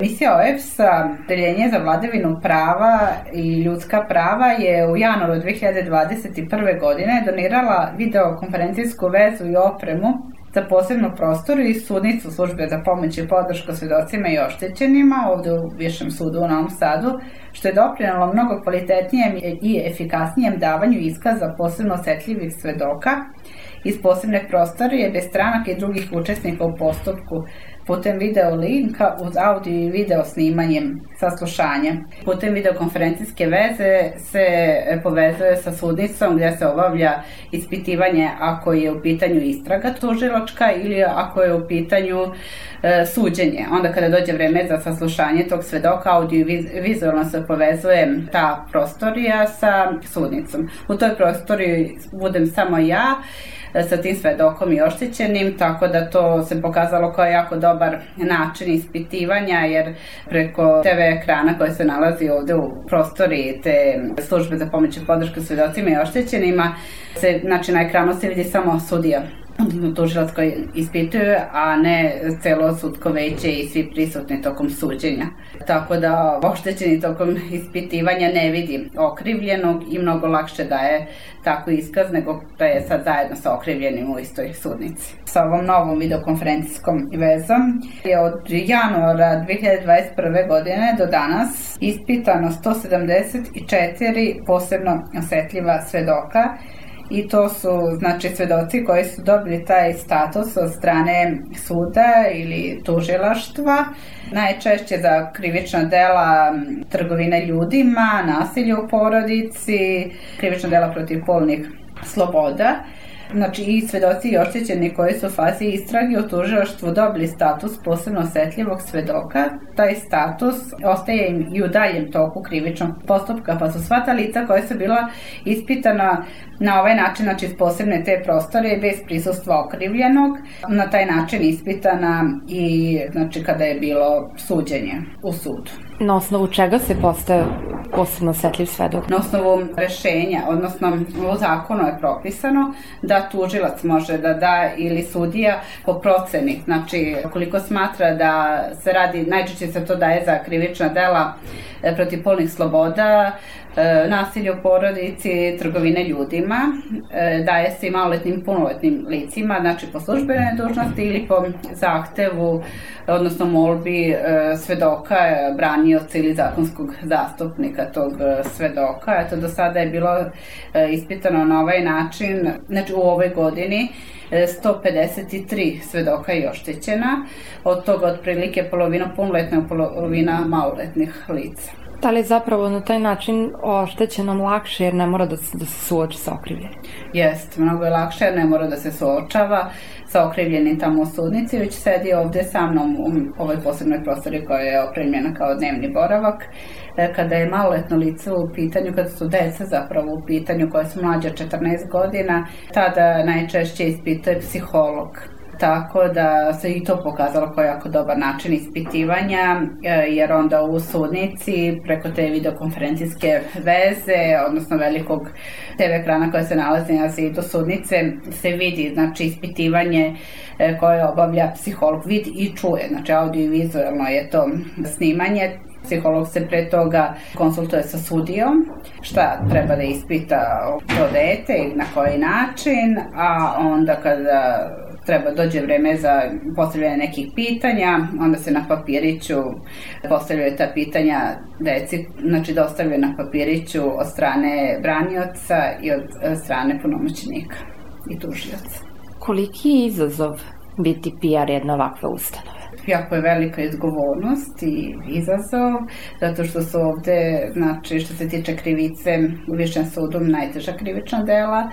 Misija OEPS-a, deljenje za vladavinu prava i ljudska prava je u januaru 2021. godine donirala videokonferencijsku vezu i opremu za posebnu prostoru i sudnicu službe za pomoć i podršku svedocima i oštećenima ovde u Višem sudu u Novom Sadu, što je doprinalo mnogo kvalitetnijem i efikasnijem davanju iskaza posebno osetljivih svedoka iz posebne prostorije bez stranaka i drugih učesnika u postupku putem video linka uz audio i video snimanjem saslušanja. Putem videokonferencijske veze se povezuje sa sudnicom gde se obavlja ispitivanje ako je u pitanju istraga tužiločka ili ako je u pitanju e, suđenje. Onda kada dođe vreme za saslušanje tog svedoka, audio i vizualno se povezuje ta prostorija sa sudnicom. U toj prostoriji budem samo ja sa tim svedokom i oštećenim, tako da to se pokazalo kao jako dobar način ispitivanja, jer preko TV ekrana koje se nalazi ovde u prostori te službe za pomoć i podršku svedocima i oštećenima, se, znači na ekranu se vidi samo sudija tužilac koji ispituje, a ne celo sudko veće i svi prisutni tokom suđenja. Tako da oštećeni tokom ispitivanja ne vidi okrivljenog i mnogo lakše daje tako iskaz nego da je sad zajedno sa okrivljenim u istoj sudnici. Sa ovom novom videokonferencijskom vezom je od januara 2021. godine do danas ispitano 174 posebno osetljiva svedoka i to su znači svedoci koji su dobili taj status od strane suda ili tužilaštva. Najčešće za krivična dela trgovine ljudima, nasilje u porodici, krivična dela protiv polnih sloboda Znači i svedoci i oštećeni koji su u fazi istrage u tužilaštvu dobili status posebno osetljivog svedoka, taj status ostaje im i u daljem toku krivičnog postupka, pa su sva ta lica koja su bila ispitana na ovaj način, znači iz posebne te prostore, bez prisustva okrivljenog, na taj način ispitana i znači kada je bilo suđenje u sudu. Na osnovu čega se postaje posebno osetljiv svedok? Na osnovu rešenja, odnosno u zakonu je propisano da tužilac može da da ili sudija po proceni, znači koliko smatra da se radi, najčešće se to daje za krivična dela e, protiv polnih sloboda, nasilje u porodici, trgovine ljudima, e, daje se i maloletnim punoletnim licima, znači po službenoj dužnosti ili po zahtevu, odnosno molbi svedoka, branioca ili zakonskog zastupnika tog svedoka. Eto, do sada je bilo ispitano na ovaj način, znači u ovoj godini, 153 svedoka je oštećena, od toga otprilike polovina punoletna polovina maloletnih lica. Da li je zapravo na taj način oštećenom lakše jer ne mora da se, da se suoči sa okrivljenim? Jeste, mnogo je lakše jer ne mora da se suočava sa okrivljenim tamo u sudnici, već sedi ovde sa mnom u ovoj posebnoj prostori koja je opremljena kao dnevni boravak. E, kada je maloletno lice u pitanju, kada su deca zapravo u pitanju koja su mlađa 14 godina, tada najčešće ispituje psiholog tako da se i to pokazalo kao jako dobar način ispitivanja, e, jer onda u sudnici preko te videokonferencijske veze, odnosno velikog TV ekrana koja se nalazi na zidu sudnice, se vidi znači ispitivanje e, koje obavlja psiholog, vid i čuje, znači audio i vizualno je to snimanje, Psiholog se pre toga konsultuje sa sudijom šta treba da ispita to dete i na koji način, a onda kada treba dođe vreme za postavljanje nekih pitanja, onda se na papiriću postavljaju ta pitanja deci, znači dostavljaju na papiriću od strane branioca i od strane punomoćnika i tužioca. Koliki je izazov biti PR jedna ovakva ustanova? jako je velika izgovornost i izazov, zato što su ovde, znači, što se tiče krivice, u Višem sudu najteža krivična dela,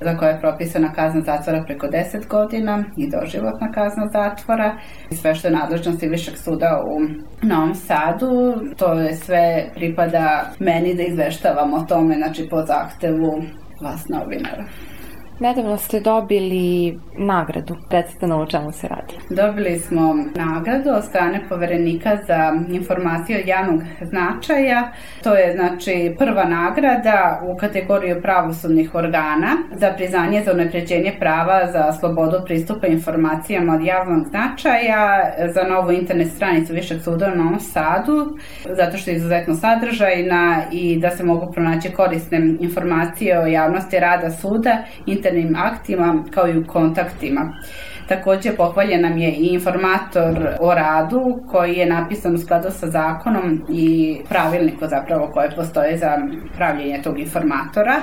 za koje je propisana kazna zatvora preko 10 godina i doživotna kazna zatvora. Sve što je nadležnosti Višeg suda u Novom Sadu, to je sve pripada meni da izveštavam o tome, znači po zahtevu vas novinara. Nedavno ste dobili nagradu. Recite nam o čemu se radi. Dobili smo nagradu od strane poverenika za informacije od javnog značaja. To je znači prva nagrada u kategoriju pravosudnih organa za priznanje za unapređenje prava za slobodu pristupa informacijama od javnog značaja za novu internet stranicu Višeg suda u Novom Sadu, zato što je izuzetno sadržajna i da se mogu pronaći korisne informacije o javnosti rada suda, internim aktima kao i u kontaktima. Takođe pohvaljen nam je i informator o radu koji je napisan u skladu sa zakonom i pravilnikom zapravo koje postoje za pravljenje tog informatora.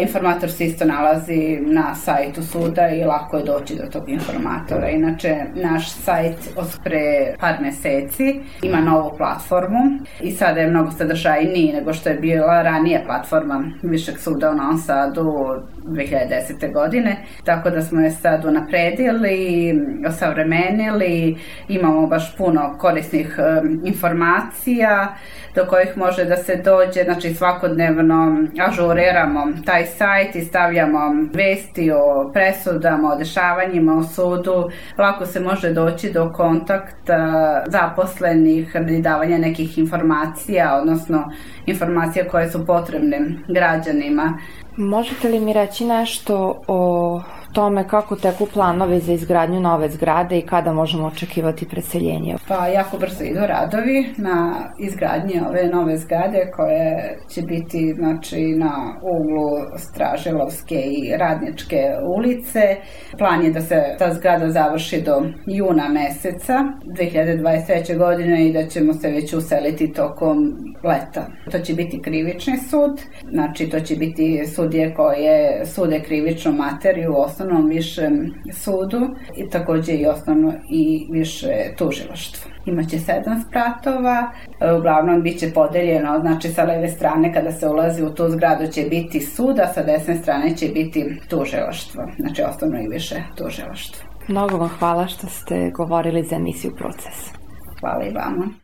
Informator se isto nalazi na sajtu suda i lako je doći do tog informatora. Inače, naš sajt od pre par meseci ima novu platformu i sada je mnogo sadržajniji nego što je bila ranije platforma Višeg suda u Novom Sadu 2010. godine. Tako da smo je sad unapredili, osavremenili, imamo baš puno korisnih informacija do kojih može da se dođe, znači svakodnevno ažuriramo taj sajt i stavljamo vesti o presudama, o dešavanjima u sudu. Lako se može doći do kontakta zaposlenih i davanja nekih informacija, odnosno informacija koje su potrebne građanima. Možete li mi reći nešto o tome kako teku planovi za izgradnju nove zgrade i kada možemo očekivati preseljenje? Pa jako brzo idu radovi na izgradnji ove nove zgrade koje će biti znači, na uglu Straželovske i Radničke ulice. Plan je da se ta zgrada završi do juna meseca 2023. godine i da ćemo se već useliti tokom leta. To će biti krivični sud, znači to će biti sudije koje sude krivičnu materiju u osnovnom višem sudu i takođe i osnovno i više tužilaštvo. Imaće sedam spratova, uglavnom bit će podeljeno, znači sa leve strane kada se ulazi u tu zgradu će biti sud, a sa desne strane će biti tužilaštvo, znači osnovno i više tužilaštvo. Mnogo vam hvala što ste govorili za emisiju Proces. Hvala i vama.